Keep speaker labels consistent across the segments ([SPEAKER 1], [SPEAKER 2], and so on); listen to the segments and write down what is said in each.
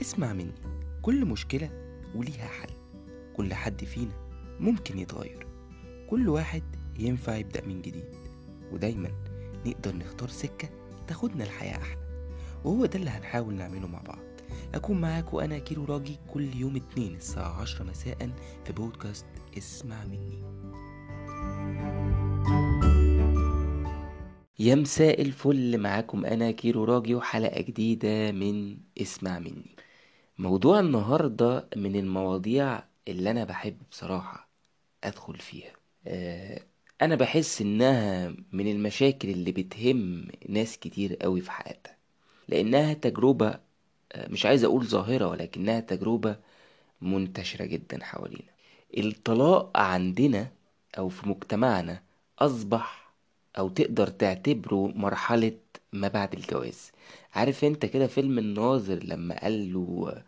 [SPEAKER 1] اسمع مني. كل مشكلة وليها حل. كل حد فينا ممكن يتغير. كل واحد ينفع يبدأ من جديد. ودايما نقدر نختار سكة تاخدنا الحياة أحلى. وهو ده اللي هنحاول نعمله مع بعض. أكون معاك وأنا كيلو راجي كل يوم اتنين الساعة عشرة مساء في بودكاست اسمع مني. يا مساء الفل معاكم أنا كيرو راجي وحلقة جديدة من اسمع مني. موضوع النهاردة من المواضيع اللي أنا بحب بصراحة أدخل فيها. آه، أنا بحس إنها من المشاكل اللي بتهم ناس كتير قوي في حياتها. لأنها تجربة آه، مش عايز أقول ظاهرة ولكنها تجربة منتشرة جدا حوالينا. الطلاق عندنا أو في مجتمعنا أصبح أو تقدر تعتبره مرحلة ما بعد الجواز. عارف انت كده فيلم الناظر لما قال له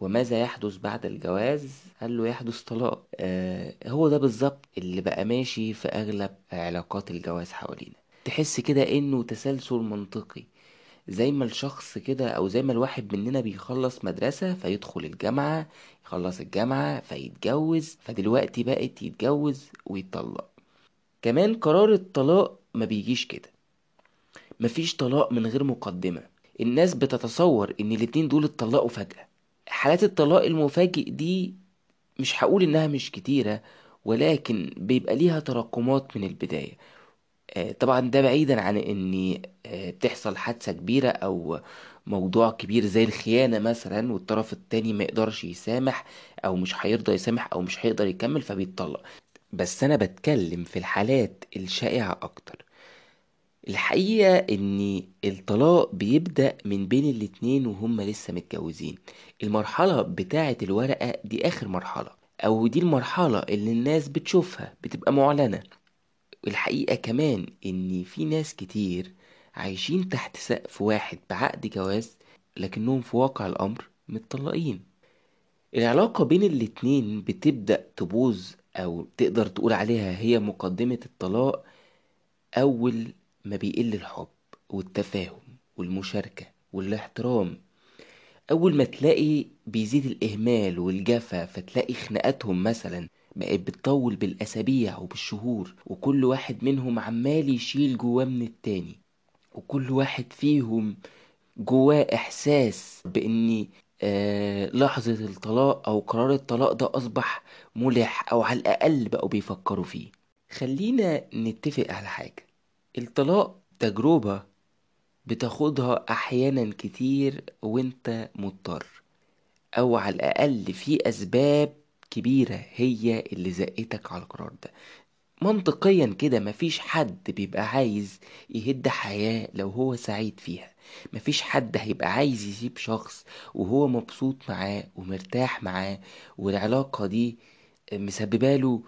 [SPEAKER 1] وماذا يحدث بعد الجواز؟ قال له يحدث طلاق. آه هو ده بالظبط اللي بقى ماشي في أغلب علاقات الجواز حوالينا. تحس كده إنه تسلسل منطقي. زي ما الشخص كده أو زي ما الواحد مننا بيخلص مدرسة فيدخل الجامعة يخلص الجامعة فيتجوز فدلوقتي بقت يتجوز ويطلق. كمان قرار الطلاق ما بيجيش كده. مفيش طلاق من غير مقدمة. الناس بتتصور إن الاتنين دول اتطلقوا فجأة. حالات الطلاق المفاجئ دي مش هقول إنها مش كتيرة ولكن بيبقى ليها تراكمات من البداية. آه، طبعا ده بعيدا عن إن آه، بتحصل حادثة كبيرة أو موضوع كبير زي الخيانة مثلا والطرف التاني ما يقدرش يسامح أو مش هيرضى يسامح أو مش هيقدر يكمل فبيتطلق. بس أنا بتكلم في الحالات الشائعة أكتر. الحقيقة إن الطلاق بيبدأ من بين الاتنين وهما لسه متجوزين. المرحلة بتاعة الورقة دي آخر مرحلة أو دي المرحلة اللي الناس بتشوفها بتبقى معلنة. الحقيقة كمان إن في ناس كتير عايشين تحت سقف واحد بعقد جواز لكنهم في واقع الأمر متطلقين. العلاقة بين الاتنين بتبدأ تبوظ أو تقدر تقول عليها هي مقدمة الطلاق أول ما بيقل الحب والتفاهم والمشاركة والاحترام. أول ما تلاقي بيزيد الإهمال والجفا فتلاقي خناقاتهم مثلا بقت بتطول بالأسابيع وبالشهور وكل واحد منهم عمال يشيل جواه من التاني وكل واحد فيهم جواه إحساس بإن آه لحظة الطلاق أو قرار الطلاق ده أصبح ملح أو على الأقل بقوا بيفكروا فيه. خلينا نتفق على حاجة. الطلاق تجربة بتاخدها أحيانا كتير وأنت مضطر أو على الأقل في أسباب كبيرة هي اللي زقتك على القرار ده. منطقيا كده مفيش حد بيبقى عايز يهد حياة لو هو سعيد فيها. مفيش حد هيبقى عايز يسيب شخص وهو مبسوط معاه ومرتاح معاه والعلاقة دي مسبباله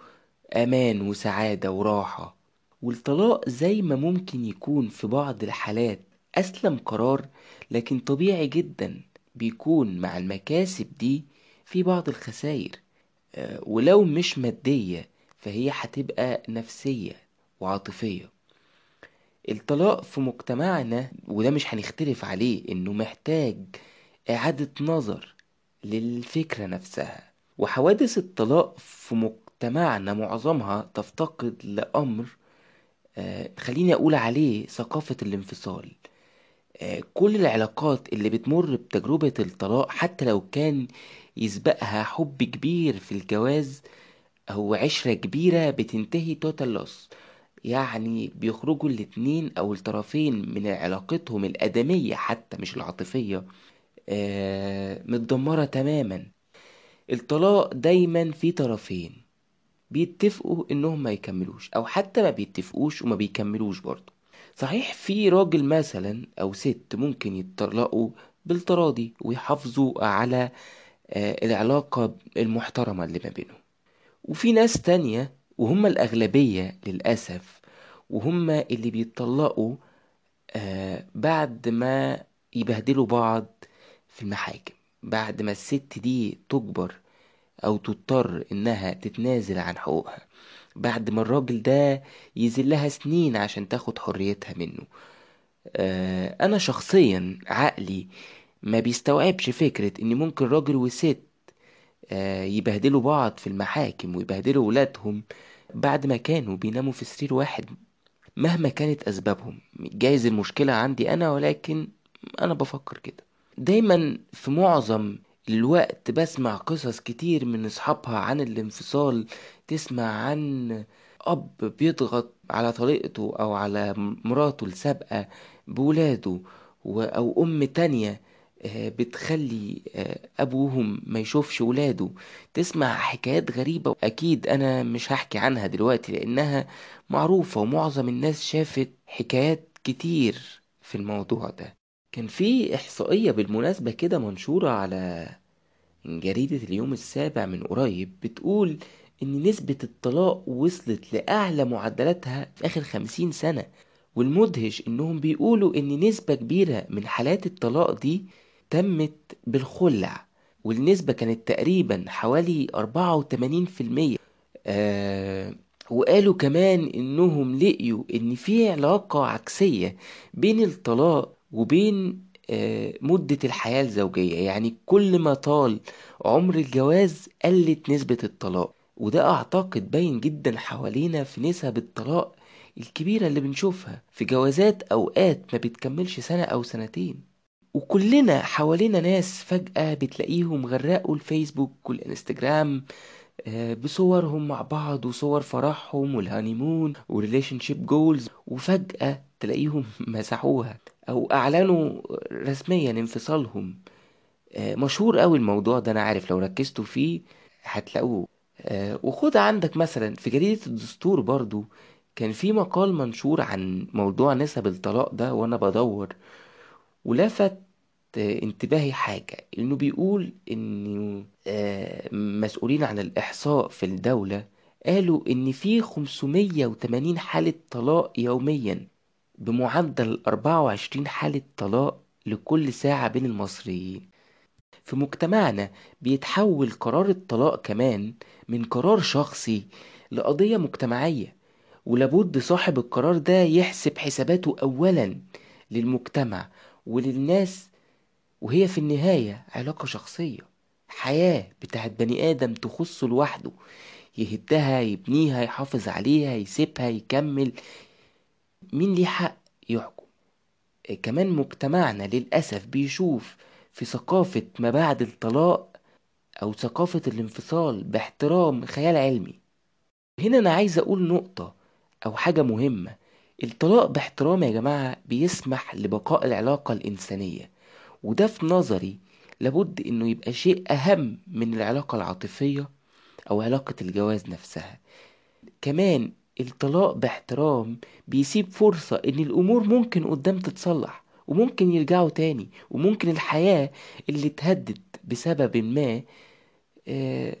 [SPEAKER 1] أمان وسعادة وراحة. والطلاق زي ما ممكن يكون في بعض الحالات أسلم قرار لكن طبيعي جدا بيكون مع المكاسب دي في بعض الخسائر. آه، ولو مش مادية فهي هتبقى نفسية وعاطفية. الطلاق في مجتمعنا وده مش هنختلف عليه إنه محتاج إعادة نظر للفكرة نفسها. وحوادث الطلاق في مجتمعنا معظمها تفتقد لأمر آه، خليني أقول عليه ثقافة الانفصال. آه، كل العلاقات اللي بتمر بتجربة الطلاق حتى لو كان يسبقها حب كبير في الجواز أو عشرة كبيرة بتنتهي توتال لوس يعني بيخرجوا الاتنين أو الطرفين من علاقتهم الآدمية حتى مش العاطفية آه، متدمرة تماما. الطلاق دايما في طرفين. بيتفقوا إنهم ما يكملوش أو حتى ما بيتفقوش وما بيكملوش برضه. صحيح في راجل مثلا أو ست ممكن يتطلقوا بالتراضي ويحافظوا على آه، العلاقة المحترمة اللي ما بينهم. وفي ناس تانية وهم الأغلبية للأسف وهم اللي بيتطلقوا آه، بعد ما يبهدلوا بعض في المحاكم بعد ما الست دي تجبر أو تضطر إنها تتنازل عن حقوقها. بعد ما الراجل ده يذلها سنين عشان تاخد حريتها منه. آه، أنا شخصيا عقلي ما بيستوعبش فكرة إن ممكن راجل وست آه، يبهدلوا بعض في المحاكم ويبهدلوا ولادهم بعد ما كانوا بيناموا في سرير واحد مهما كانت أسبابهم. جايز المشكلة عندي أنا ولكن أنا بفكر كده. دايما في معظم الوقت بسمع قصص كتير من أصحابها عن الانفصال تسمع عن أب بيضغط على طريقته أو على مراته السابقة بولاده أو أم تانية آه، بتخلي آه، أبوهم ما يشوفش ولاده. تسمع حكايات غريبة أكيد أنا مش هحكي عنها دلوقتي لأنها معروفة ومعظم الناس شافت حكايات كتير في الموضوع ده. كان في إحصائية بالمناسبة كده منشورة على جريدة اليوم السابع من قريب بتقول إن نسبة الطلاق وصلت لأعلى معدلاتها في آخر خمسين سنة والمدهش إنهم بيقولوا إن نسبة كبيرة من حالات الطلاق دي تمت بالخلع والنسبة كانت تقريبا حوالي أربعة وتمانين في المية. آه وقالوا كمان إنهم لقيوا إن في علاقة عكسية بين الطلاق وبين آه مدة الحياة الزوجية. يعني كل ما طال عمر الجواز قلت نسبة الطلاق. وده أعتقد باين جدا حوالينا في نسب الطلاق الكبيرة اللي بنشوفها في جوازات أوقات ما بتكملش سنة أو سنتين. وكلنا حوالينا ناس فجأة بتلاقيهم غرقوا الفيسبوك والإنستجرام آه، بصورهم مع بعض وصور فرحهم وال honeymoon و relationship goals وفجأة تلاقيهم مسحوها. أو أعلنوا رسميا انفصالهم. آه، مشهور قوي الموضوع ده أنا عارف لو ركزتوا فيه هتلاقوه. آه، وخد عندك مثلا في جريدة الدستور برضو كان في مقال منشور عن موضوع نسب الطلاق ده وأنا بدور ولفت انتباهي حاجة إنه بيقول آه، مسؤولين عن الإحصاء في الدولة قالوا إن في 580 حالة طلاق يوميا. بمعدل 24 حالة طلاق لكل ساعة بين المصريين. في مجتمعنا بيتحول قرار الطلاق كمان من قرار شخصي لقضية مجتمعية ولابد صاحب القرار ده يحسب حساباته أولا للمجتمع وللناس وهي في النهاية علاقة شخصية حياة بتاعت بني آدم تخصه لوحده يهدها يبنيها يحافظ عليها يسيبها يكمل مين ليه حق يحكم؟ كمان مجتمعنا للأسف بيشوف في ثقافة ما بعد الطلاق أو ثقافة الانفصال باحترام خيال علمي. هنا أنا عايز أقول نقطة أو حاجة مهمة. الطلاق باحترام يا جماعة بيسمح لبقاء العلاقة الإنسانية وده في نظري لابد إنه يبقى شيء أهم من العلاقة العاطفية أو علاقة الجواز نفسها. كمان الطلاق باحترام بيسيب فرصة إن الأمور ممكن قدام تتصلح وممكن يرجعوا تاني وممكن الحياة اللي اتهدت بسبب ما آه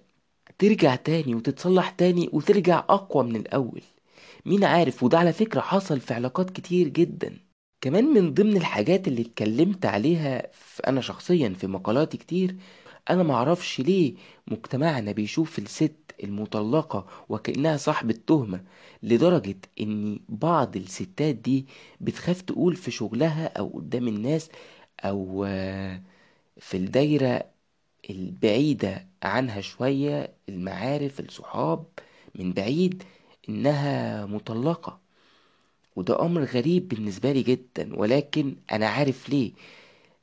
[SPEAKER 1] ترجع تاني وتتصلح تاني وترجع أقوى من الأول. مين عارف؟ وده على فكرة حصل في علاقات كتير جدا. كمان من ضمن الحاجات اللي اتكلمت عليها أنا شخصيا في مقالاتي كتير أنا معرفش ليه مجتمعنا بيشوف الست المطلقة وكأنها صاحبة تهمة لدرجة إن بعض الستات دي بتخاف تقول في شغلها أو قدام الناس أو آه، في الدايرة البعيدة عنها شوية المعارف الصحاب من بعيد إنها مطلقة. وده أمر غريب بالنسبة لي جدا ولكن أنا عارف ليه.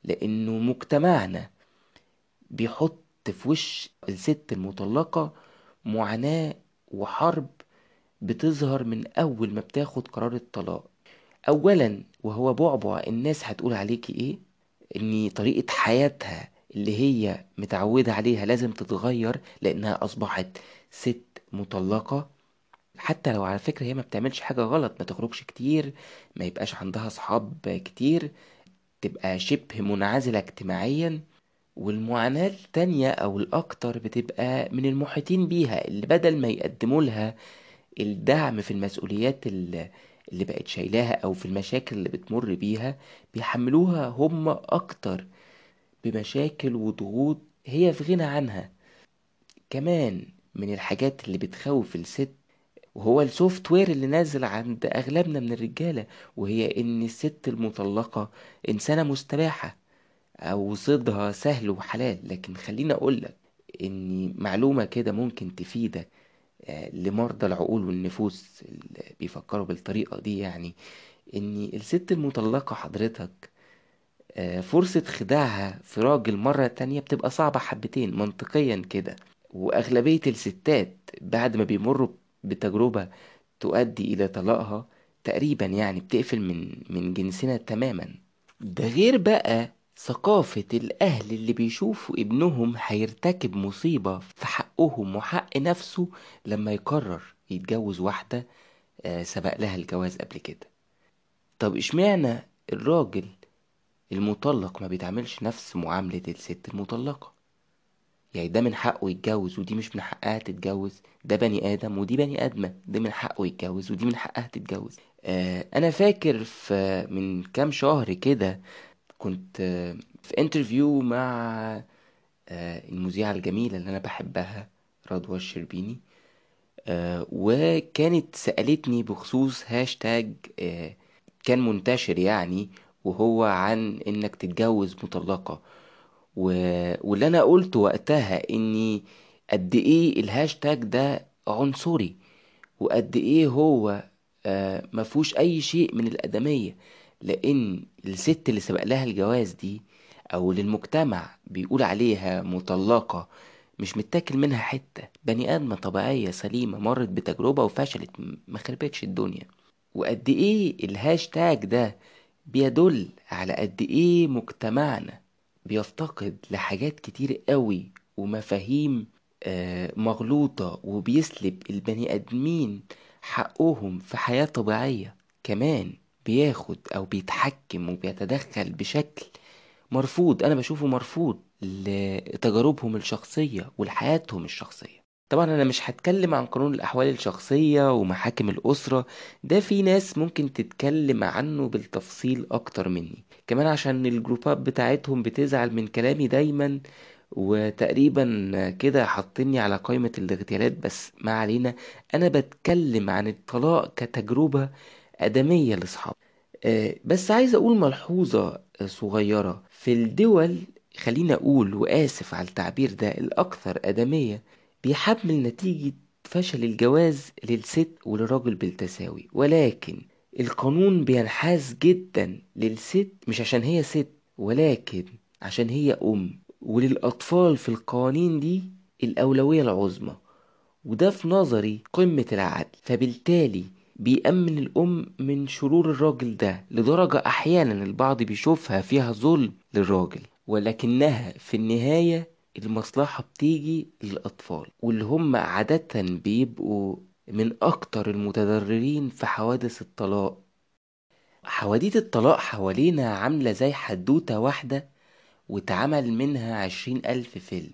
[SPEAKER 1] لأنه مجتمعنا بيحط في وش الست المطلقة معاناة وحرب بتظهر من أول ما بتاخد قرار الطلاق. أولا وهو بعبع الناس هتقول عليكي إيه؟ إن طريقة حياتها اللي هي متعودة عليها لازم تتغير لأنها أصبحت ست مطلقة. حتى لو على فكرة هي ما بتعملش حاجة غلط ما تخرجش كتير ما يبقاش عندها صحاب كتير تبقى شبه منعزلة اجتماعيا. والمعاناة التانية أو الأكتر بتبقى من المحيطين بيها اللي بدل ما يقدموا لها الدعم في المسؤوليات اللي بقت شايلاها أو في المشاكل اللي بتمر بيها بيحملوها هم أكتر بمشاكل وضغوط هي في غنى عنها. كمان من الحاجات اللي بتخوف الست وهو السوفت وير اللي نازل عند أغلبنا من الرجالة وهي إن الست المطلقة إنسانة مستباحة. أو صيدها سهل وحلال. لكن خليني أقولك إن معلومة كده ممكن تفيدك آه، لمرضى العقول والنفوس اللي بيفكروا بالطريقة دي. يعني إن الست المطلقة حضرتك آه، فرصة خداعها في راجل مرة تانية بتبقى صعبة حبتين منطقيا كده. وأغلبية الستات بعد ما بيمروا بتجربة تؤدي إلى طلاقها تقريبا يعني بتقفل من من جنسنا تماما. ده غير بقى ثقافة الأهل اللي بيشوفوا ابنهم هيرتكب مصيبة في حقهم وحق نفسه لما يقرر يتجوز واحدة آه، سبق لها الجواز قبل كده. طب اشمعنى الراجل المطلق ما بيتعاملش نفس معاملة الست المطلقة؟ يعني ده من حقه يتجوز ودي مش من حقها تتجوز ده بني آدم ودي بني آدمة ده من حقه يتجوز ودي من حقها تتجوز. آه أنا فاكر في من كام شهر كده كنت آه في interview مع آه المذيعة الجميلة اللي أنا بحبها رضوى الشربيني آه وكانت سألتني بخصوص هاشتاج كان منتشر يعني وهو عن إنك تتجوز مطلقة. واللي أنا قلت وقتها إني قد إيه الهاشتاج ده عنصري وقد إيه هو مفهوش أي شيء من الأدمية لأن الست اللي سبق لها الجواز دي أو اللي المجتمع بيقول عليها مطلقة مش متاكل منها حتة. بني آدمة طبيعية سليمة مرت بتجربة وفشلت ما خربتش الدنيا. وقد إيه الهاشتاج ده بيدل على قد إيه مجتمعنا بيفتقد لحاجات كتير قوي ومفاهيم آه، مغلوطة وبيسلب البني آدمين حقهم في حياة طبيعية كمان. بياخد أو بيتحكم وبيتدخل بشكل مرفوض أنا بشوفه مرفوض لتجاربهم الشخصية ولحياتهم الشخصية. طبعا أنا مش هتكلم عن قانون الأحوال الشخصية ومحاكم الأسرة ده في ناس ممكن تتكلم عنه بالتفصيل أكتر مني. كمان عشان الجروبات بتاعتهم بتزعل من كلامي دايما وتقريبا كده حاطيني على قائمة الاغتيالات بس ما علينا. أنا بتكلم عن الطلاق كتجربة آدمية لأصحاب آه، بس عايز أقول ملحوظة صغيرة. في الدول خليني أقول وآسف على التعبير ده الأكثر آدمية بيحمل نتيجة فشل الجواز للست وللراجل بالتساوي. ولكن القانون بينحاز جدا للست مش عشان هي ست ولكن عشان هي أم. وللأطفال في القوانين دي الأولوية العظمى. وده في نظري قمة العدل. فبالتالي بيأمن الأم من شرور الراجل ده لدرجة أحيانا البعض بيشوفها فيها ظلم للراجل ولكنها في النهاية المصلحة بتيجي للأطفال واللي هم عادة بيبقوا من أكتر المتضررين في حوادث الطلاق. حواديت الطلاق حوالينا عاملة زي حدوتة واحدة واتعمل منها عشرين ألف فيلم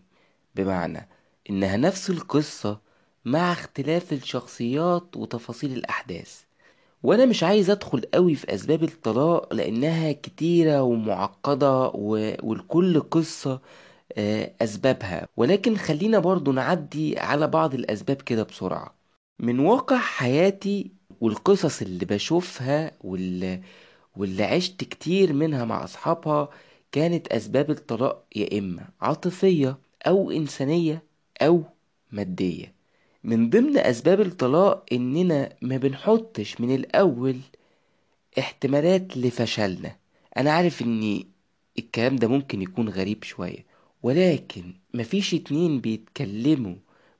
[SPEAKER 1] بمعنى إنها نفس القصة مع اختلاف الشخصيات وتفاصيل الأحداث. وأنا مش عايز أدخل قوي في أسباب الطلاق لأنها كتيرة ومعقدة و... والكل قصة آه، أسبابها. ولكن خلينا برضو نعدي على بعض الأسباب كده بسرعة. من واقع حياتي والقصص اللي بشوفها واللي عشت كتير منها مع أصحابها كانت أسباب الطلاق يا إما عاطفية أو إنسانية أو مادية. من ضمن أسباب الطلاق إننا ما بنحطش من الأول احتمالات لفشلنا. أنا عارف إن الكلام ده ممكن يكون غريب شوية ولكن مفيش اتنين بيتكلموا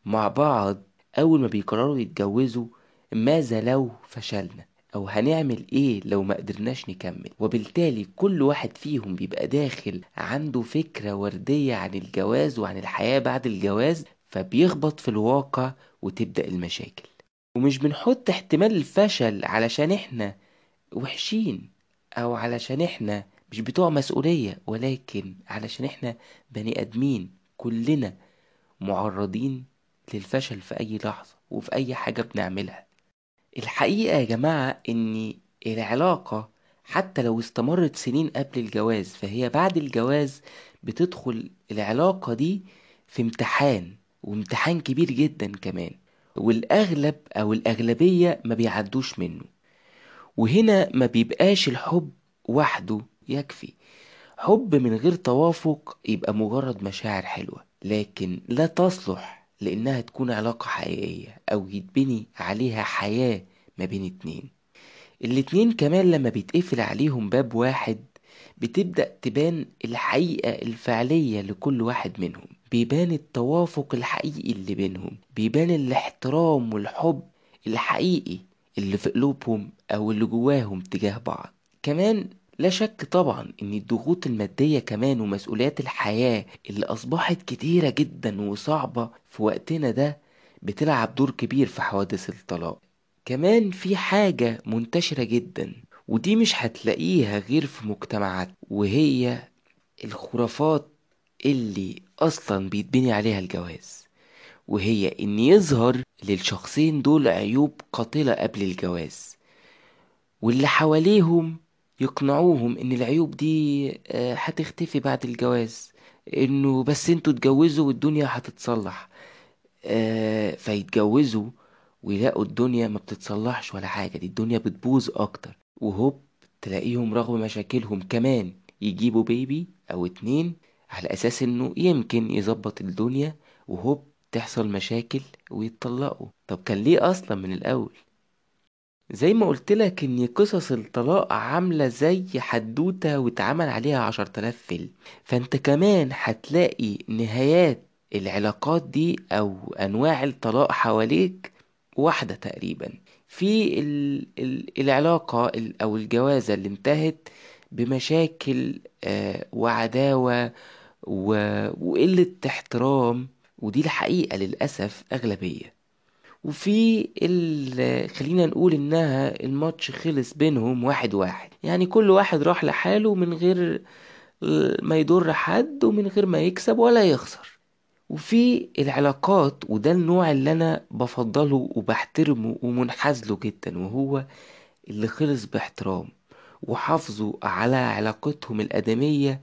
[SPEAKER 1] مع بعض أول ما بيقرروا يتجوزوا ماذا لو فشلنا؟ أو هنعمل إيه لو ما قدرناش نكمل؟ وبالتالي كل واحد فيهم بيبقى داخل عنده فكرة وردية عن الجواز وعن الحياة بعد الجواز فبيخبط في الواقع وتبدأ المشاكل. ومش بنحط احتمال الفشل علشان إحنا وحشين أو علشان إحنا مش بتوع مسؤولية ولكن علشان إحنا بني آدمين كلنا معرضين للفشل في أي لحظة وفي أي حاجة بنعملها. الحقيقة يا جماعة إن العلاقة حتى لو استمرت سنين قبل الجواز فهي بعد الجواز بتدخل العلاقة دي في امتحان. وامتحان كبير جدا كمان. والأغلب أو الأغلبية ما بيعدوش منه. وهنا ما بيبقاش الحب وحده يكفي. حب من غير توافق يبقى مجرد مشاعر حلوة لكن لا تصلح لأنها تكون علاقة حقيقية أو يتبني عليها حياة ما بين اتنين. الاتنين كمان لما بيتقفل عليهم باب واحد بتبدأ تبان الحقيقة الفعلية لكل واحد منهم. بيبان التوافق الحقيقي اللي بينهم بيبان الاحترام والحب الحقيقي اللي في قلوبهم أو اللي جواهم تجاه بعض. كمان لا شك طبعا إن الضغوط المادية كمان ومسؤوليات الحياة اللي أصبحت كتيرة جدا وصعبة في وقتنا ده بتلعب دور كبير في حوادث الطلاق. كمان في حاجة منتشرة جدا ودي مش هتلاقيها غير في مجتمعات وهي الخرافات اللي أصلا بيتبني عليها الجواز وهي إن يظهر للشخصين دول عيوب قاتلة قبل الجواز واللي حواليهم يقنعوهم إن العيوب دي آه، هتختفي بعد الجواز إنه بس أنتوا اتجوزوا والدنيا هتتصلح آه، فيتجوزوا ويلاقوا الدنيا ما بتتصلحش ولا حاجة دي الدنيا بتبوظ أكتر. وهوب تلاقيهم رغم مشاكلهم كمان يجيبوا بيبي أو اتنين على أساس إنه يمكن يظبط الدنيا وهوب تحصل مشاكل ويتطلقوا. طب كان ليه أصلا من الأول؟ زي ما قلت لك إن قصص الطلاق عاملة زي حدوتة واتعمل عليها عشر تلاف فيلم. فأنت كمان هتلاقي نهايات العلاقات دي أو أنواع الطلاق حواليك واحدة تقريبا. في ال ال العلاقة ال- أو الجوازة اللي انتهت بمشاكل آه، وعداوة و- وقلة احترام ودي الحقيقة للأسف أغلبية. وفي ال... خلينا نقول إنها الماتش خلص بينهم واحد واحد. يعني كل واحد راح لحاله من غير ما يضر حد ومن غير ما يكسب ولا يخسر. وفي العلاقات وده النوع اللي أنا بفضله وبحترمه ومنحاز له جدا وهو اللي خلص باحترام وحافظوا على علاقتهم الآدمية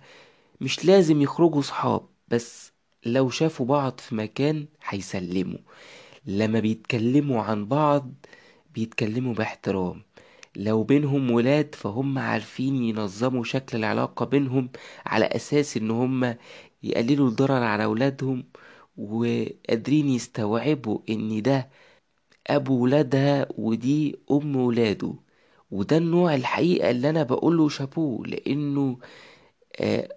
[SPEAKER 1] مش لازم يخرجوا صحاب بس لو شافوا بعض في مكان هيسلموا. لما بيتكلموا عن بعض بيتكلموا باحترام. لو بينهم ولاد فهم عارفين ينظموا شكل العلاقة بينهم على أساس إن هم يقللوا الضرر على أولادهم وقادرين يستوعبوا إن ده أبو ولادها ودي أم ولاده. وده النوع الحقيقة اللي أنا بقوله شابوه لأنه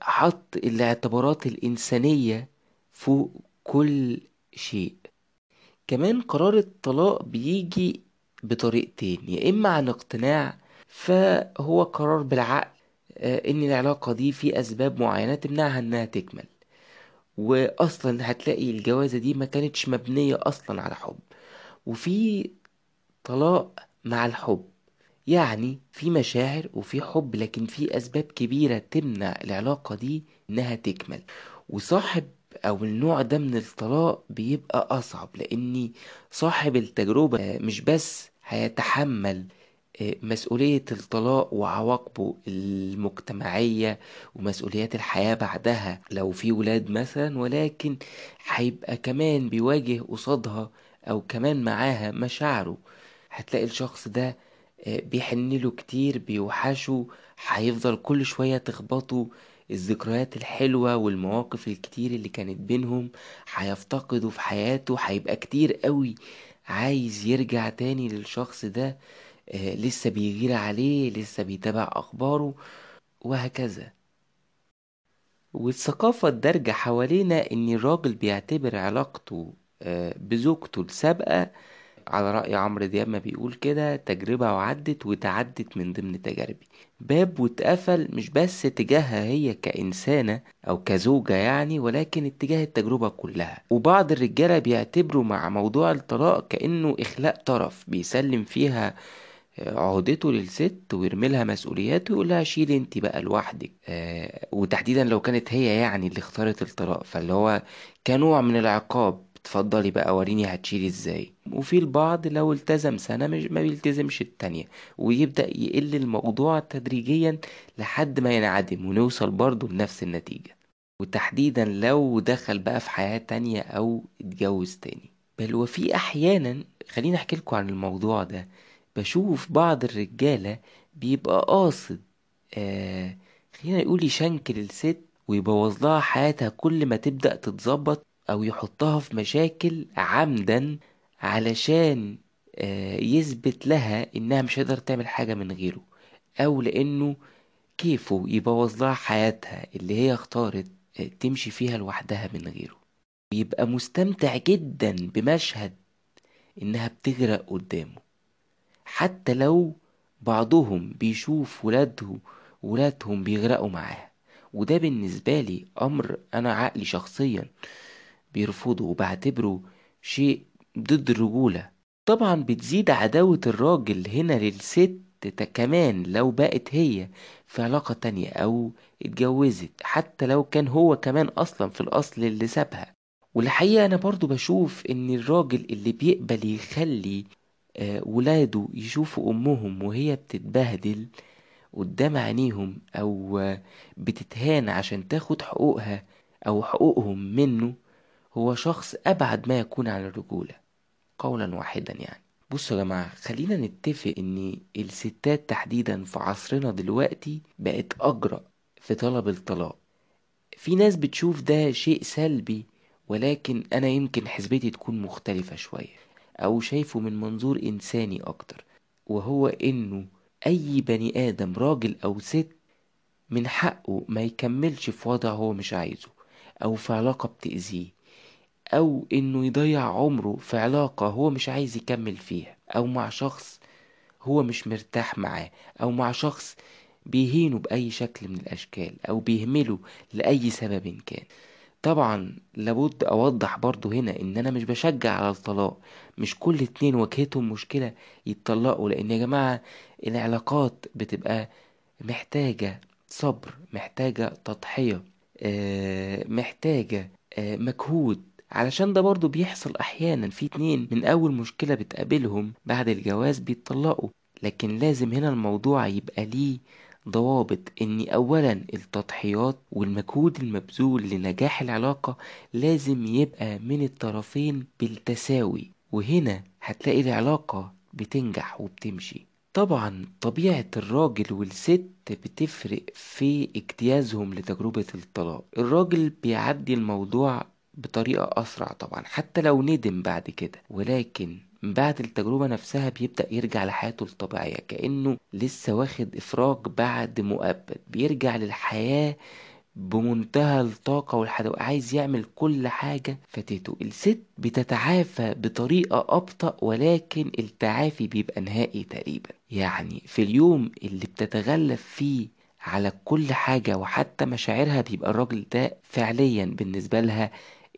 [SPEAKER 1] حط الاعتبارات الإنسانية فوق كل شيء. كمان قرار الطلاق بيجي بطريقتين يا إما عن اقتناع فهو قرار بالعقل آه، إن العلاقة دي في أسباب معينة تمنعها إنها تكمل. وأصلا هتلاقي الجوازة دي ما كانتش مبنية أصلا على حب. وفي طلاق مع الحب. يعني في مشاعر وفي حب لكن في أسباب كبيرة تمنع العلاقة دي إنها تكمل. وصاحب أو النوع ده من الطلاق بيبقى أصعب لأني صاحب التجربة مش بس هيتحمل آه، مسؤولية الطلاق وعواقبه المجتمعية ومسؤوليات الحياة بعدها لو في ولاد مثلا ولكن هيبقى كمان بيواجه قصادها أو كمان معاها مشاعره. هتلاقي الشخص ده بيحنله كتير بيوحشه. هيفضل كل شوية تخبطه. الذكريات الحلوة والمواقف الكتير اللي كانت بينهم هيفتقده في حياته. هيبقى كتير قوي عايز يرجع تاني للشخص ده. آه، لسه بيغير عليه لسه بيتابع أخباره وهكذا. والثقافة الدارجة حوالينا إن الراجل بيعتبر علاقته آه، بزوجته السابقة على رأي عمرو دياب ما بيقول كده تجربة وعدت وتعدت من ضمن تجاربي. باب واتقفل مش بس تجاهها هي كإنسانة أو كزوجة يعني ولكن اتجاه التجربة كلها. وبعض الرجالة بيعتبروا مع موضوع الطلاق كأنه إخلاء طرف بيسلم فيها عهدته للست ويرمي لها مسؤولياته ويقول لها شيلي انت بقى لوحدك. آه وتحديدا لو كانت هي يعني اللي اختارت الطلاق فاللي هو كنوع من العقاب. اتفضلي بقى وريني هتشيلي إزاي. وفي البعض لو التزم سنة مش ما بيلتزمش التانية ويبدأ يقل الموضوع تدريجيا لحد ما ينعدم ونوصل برضه لنفس النتيجة. وتحديدا لو دخل بقى في حياة تانية أو اتجوز تاني. بل وفي أحيانا خليني أحكي لكم عن الموضوع ده بشوف بعض الرجالة بيبقى قاصد آه خلينا يقول يشنكل الست ويبوظ لها حياتها كل ما تبدأ تتظبط أو يحطها في مشاكل عمدا علشان آه، يثبت لها إنها مش هتقدر تعمل حاجة من غيره أو لأنه كيفه يبوظ لها حياتها اللي هي اختارت آه، تمشي فيها لوحدها من غيره. ويبقى مستمتع جدا بمشهد إنها بتغرق قدامه. حتى لو بعضهم بيشوف ولاده ولادهم بيغرقوا معاها. وده بالنسبة لي أمر أنا عقلي شخصيا بيرفضه وبعتبره شيء ضد الرجولة. طبعا بتزيد عداوة الراجل هنا للست كمان لو بقت هي في علاقة تانية أو اتجوزت حتى لو كان هو كمان أصلا في الأصل اللي سابها. والحقيقة أنا برضو بشوف إن الراجل اللي بيقبل يخلي آه، ولاده يشوفوا أمهم وهي بتتبهدل قدام عينيهم أو آه، بتتهان عشان تاخد حقوقها أو حقوقهم منه هو شخص أبعد ما يكون عن الرجولة قولا واحدا يعني. بصوا يا جماعة خلينا نتفق إن الستات تحديدا في عصرنا دلوقتي بقت أجرأ في طلب الطلاق. في ناس بتشوف ده شيء سلبي ولكن أنا يمكن حسبتي تكون مختلفة شوية أو شايفه من منظور إنساني أكتر وهو إنه أي بني آدم راجل أو ست من حقه ما يكملش في وضع هو مش عايزه أو في علاقة بتأذيه. أو إنه يضيع عمره في علاقة هو مش عايز يكمل فيها أو مع شخص هو مش مرتاح معاه أو مع شخص بيهينه بأي شكل من الأشكال أو بيهمله لأي سبب كان. طبعا لابد أوضح برضو هنا إن أنا مش بشجع على الطلاق مش كل اتنين واجهتهم مشكلة يتطلقوا لأن يا جماعة العلاقات بتبقى محتاجة صبر محتاجة تضحية آه، محتاجة آه، مجهود. علشان ده برضو بيحصل أحيانا في اتنين من أول مشكلة بتقابلهم بعد الجواز بيتطلقوا لكن لازم هنا الموضوع يبقى ليه ضوابط إن اولا التضحيات والمجهود المبذول لنجاح العلاقة لازم يبقى من الطرفين بالتساوي وهنا هتلاقي العلاقة بتنجح وبتمشي. طبعا طبيعة الراجل والست بتفرق في اجتيازهم لتجربة الطلاق. الراجل بيعدي الموضوع بطريقة أسرع طبعا حتى لو ندم بعد كده. ولكن بعد التجربة نفسها بيبدأ يرجع لحياته الطبيعية كأنه لسه واخد إفراج بعد مؤبد. بيرجع للحياة بمنتهى الطاقة والحدوة عايز يعمل كل حاجة فاتته. الست بتتعافى بطريقة أبطأ ولكن التعافي بيبقى نهائي تقريبا. يعني في اليوم اللي بتتغلب فيه على كل حاجة وحتى مشاعرها بيبقى الراجل ده فعليا بالنسبة لها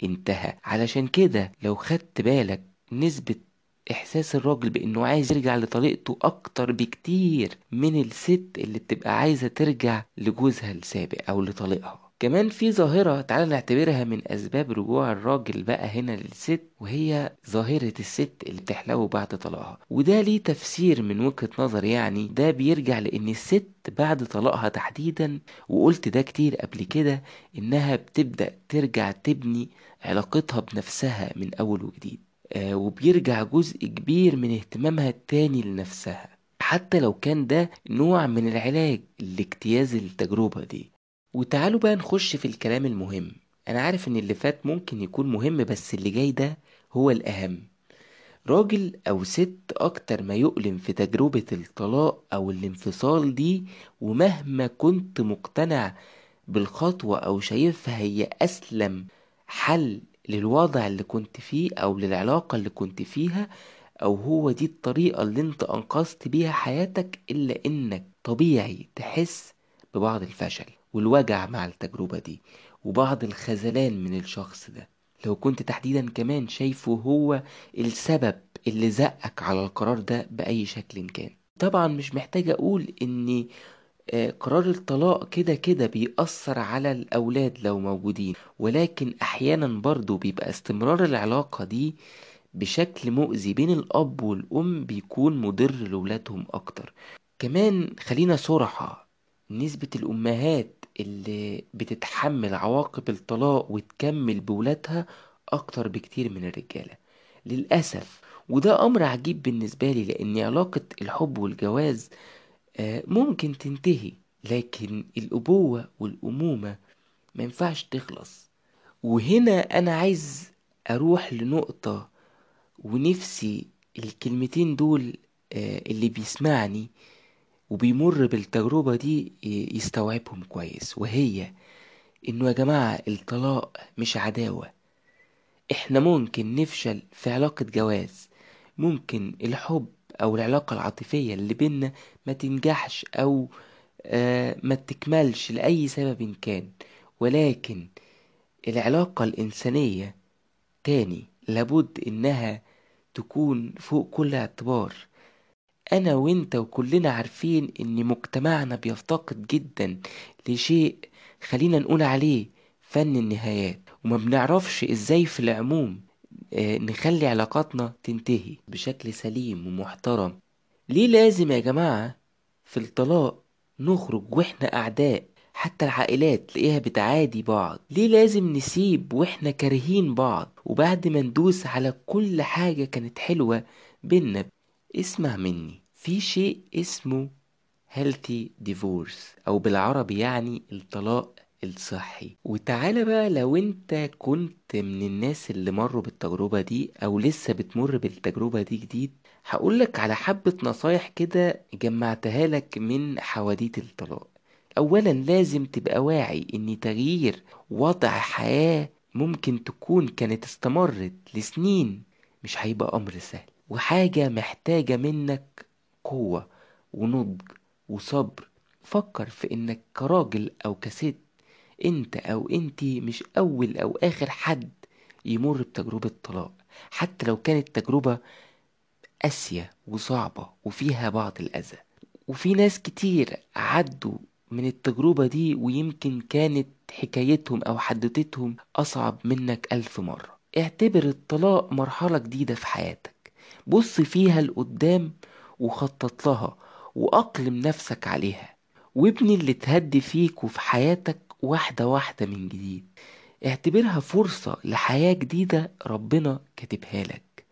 [SPEAKER 1] انتهى. علشان كده لو خدت بالك نسبة احساس الراجل بانه عايز يرجع لطليقته أكتر بكتير من الست اللي بتبقى عايزة ترجع لجوزها السابق أو لطليقها. كمان في ظاهرة تعال نعتبرها من أسباب رجوع الراجل بقى هنا للست وهي ظاهرة الست اللي بتحلو بعد طلاقها. وده ليه تفسير من وجهة نظر يعني ده بيرجع لأن الست بعد طلاقها تحديدا وقلت ده كتير قبل كده إنها بتبدأ ترجع تبني علاقتها بنفسها من أول وجديد آه وبيرجع جزء كبير من اهتمامها التاني لنفسها حتى لو كان ده نوع من العلاج لاجتياز التجربة دي. وتعالوا بقى نخش في الكلام المهم. أنا عارف إن اللي فات ممكن يكون مهم بس اللي جاي ده هو الأهم. راجل أو ست أكتر ما يؤلم في تجربة الطلاق أو الانفصال دي ومهما كنت مقتنع بالخطوة أو شايفها هي أسلم حل للوضع اللي كنت فيه أو للعلاقة اللي كنت فيها أو هو دي الطريقة اللي أنت أنقذت بيها حياتك إلا إنك طبيعي تحس ببعض الفشل والوجع مع التجربة دي وبعض الخذلان من الشخص ده. لو كنت تحديدا كمان شايفه هو السبب اللي زقك على القرار ده بأي شكل كان. طبعا مش محتاج أقول إن آه، قرار الطلاق كده كده بيأثر على الأولاد لو موجودين ولكن أحيانا برضو بيبقى استمرار العلاقة دي بشكل مؤذي بين الأب والأم بيكون مضر لولادهم أكتر. كمان خلينا صراحة نسبة الأمهات اللي بتتحمل عواقب الطلاق وتكمل بولادها أكتر بكتير من الرجالة. للأسف وده أمر عجيب بالنسبة لي لأن علاقة الحب والجواز آه، ممكن تنتهي لكن الأبوة والأمومة ما ينفعش تخلص. وهنا أنا عايز أروح لنقطة ونفسي الكلمتين دول آه، اللي بيسمعني وبيمر بالتجربة دي يستوعبهم كويس. وهي إنه يا جماعة الطلاق مش عداوة. إحنا ممكن نفشل في علاقة جواز ممكن الحب أو العلاقة العاطفية اللي بينا ما تنجحش أو آه ما تكملش لأي سبب كان. ولكن العلاقة الإنسانية تاني لابد إنها تكون فوق كل اعتبار. أنا وإنت وكلنا عارفين إن مجتمعنا بيفتقد جدا لشيء خلينا نقول عليه فن النهايات. وما بنعرفش إزاي في العموم نخلي علاقاتنا تنتهي بشكل سليم ومحترم. ليه لازم يا جماعة في الطلاق نخرج وإحنا أعداء؟ حتى العائلات تلاقيها بتعادي بعض. ليه لازم نسيب وإحنا كارهين بعض؟ وبعد ما ندوس على كل حاجة كانت حلوة بينا. اسمع مني في شيء اسمه healthy divorce أو بالعربي يعني الطلاق الصحي. وتعالى بقى لو انت كنت من الناس اللي مروا بالتجربة دي أو لسه بتمر بالتجربة دي جديد هقولك على حبة نصايح كده جمعتها لك من حواديت الطلاق. اولا لازم تبقى واعي إن تغيير وضع حياة ممكن تكون كانت استمرت لسنين مش هيبقى أمر سهل. وحاجة محتاجة منك قوة ونضج وصبر. فكر في إنك كراجل أو كست انت أو انتي مش اول أو اخر حد يمر بتجربة طلاق. حتى لو كانت تجربة قاسية وصعبة وفيها بعض الأذى. وفي ناس كتير عدوا من التجربة دي ويمكن كانت حكايتهم أو حدوتتهم أصعب منك ألف مرة. اعتبر الطلاق مرحلة جديدة في حياتك. بص فيها لقدام وخطط لها وأقلم نفسك عليها. وابني اللي تهدي فيك وفي حياتك واحدة واحدة من جديد. اعتبرها فرصة لحياة جديدة ربنا كاتبها لك.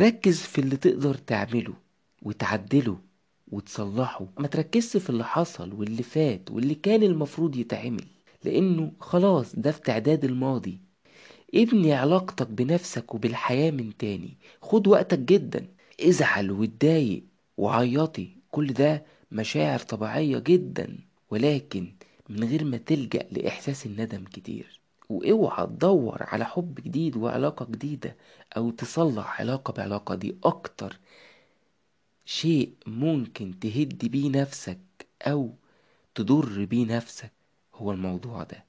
[SPEAKER 1] ركز في اللي تقدر تعمله وتعدله وتصلحه. ما تركزش في اللي حصل واللي فات واللي كان المفروض يتعمل لأنه خلاص ده في تعداد الماضي. ابني علاقتك بنفسك وبالحياة من تاني. خد وقتك جدا. ازعل واتضايق وعيطي. كل ده مشاعر طبيعية جدا. ولكن من غير ما تلجأ لإحساس الندم كتير. وأوعى تدور على حب جديد وعلاقة جديدة أو تصلح علاقة بعلاقة. دي أكتر شيء ممكن تهد بيه نفسك أو تضر بيه نفسك هو الموضوع ده.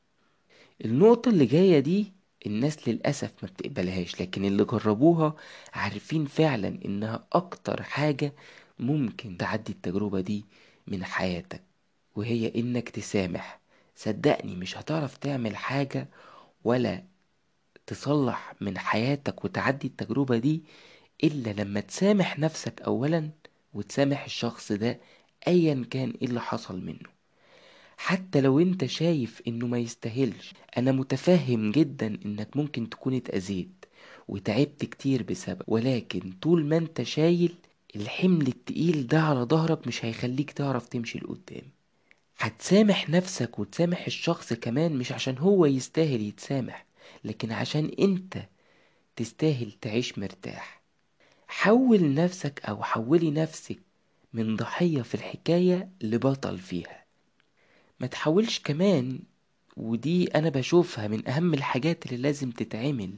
[SPEAKER 1] النقطة اللي جاية دي الناس للأسف ما بتقبلهاش لكن اللي جربوها عارفين فعلا إنها أكتر حاجة ممكن تعدي التجربة دي من حياتك. وهي إنك تسامح. صدقني مش هتعرف تعمل حاجة ولا تصلح من حياتك وتعدي التجربة دي إلا لما تسامح نفسك أولا وتسامح الشخص ده أيا كان إيه اللي حصل منه. حتى لو أنت شايف إنه ما يستاهلش أنا متفهم جدا إنك ممكن تكون اتأذيت وتعبت كتير بسبب ولكن طول ما أنت شايل الحمل التقيل ده على ظهرك مش هيخليك تعرف تمشي لقدام. هتسامح نفسك وتسامح الشخص كمان مش عشان هو يستاهل يتسامح لكن عشان انت تستاهل تعيش مرتاح. حول نفسك أو حولي نفسك من ضحية في الحكاية لبطل فيها. ما تحاولش كمان ودي أنا بشوفها من أهم الحاجات اللي لازم تتعمل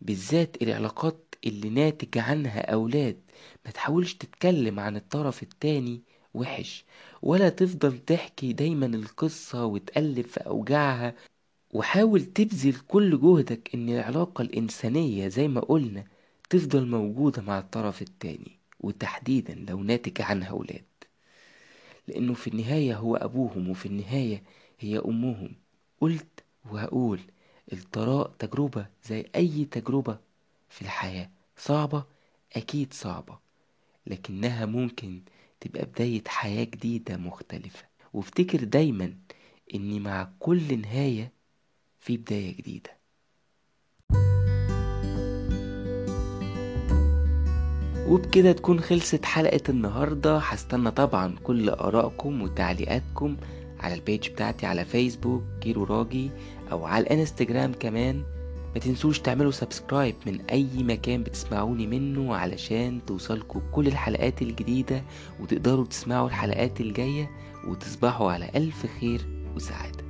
[SPEAKER 1] بالذات العلاقات اللي ناتج عنها أولاد. ما تحاولش تتكلم عن الطرف التاني وحش. ولا تفضل تحكي دايما القصة وتقلب في أوجاعها. وحاول تبذل كل جهدك إن العلاقة الإنسانية زي ما قلنا تفضل موجودة مع الطرف التاني وتحديدا لو ناتج عنها أولاد. لأنه في النهاية هو أبوهم وفي النهاية هي أمهم. قلت وهقول الطلاق تجربة زي أي تجربة في الحياة. صعبة؟ أكيد صعبة. لكنها ممكن تبقى بداية حياة جديدة مختلفة. وافتكر دايما إن مع كل نهاية في بداية جديدة. وبكده تكون خلصت حلقة النهاردة. هستنى طبعا كل آرائكم وتعليقاتكم على ال page بتاعتي على فيسبوك كيرو راجي أو على الإنستجرام كمان. تنسوش تعملوا subscribe من أي مكان بتسمعوني منه علشان توصلكوا كل الحلقات الجديدة وتقدروا تسمعوا الحلقات الجاية وتصبحوا على ألف خير وسعادة.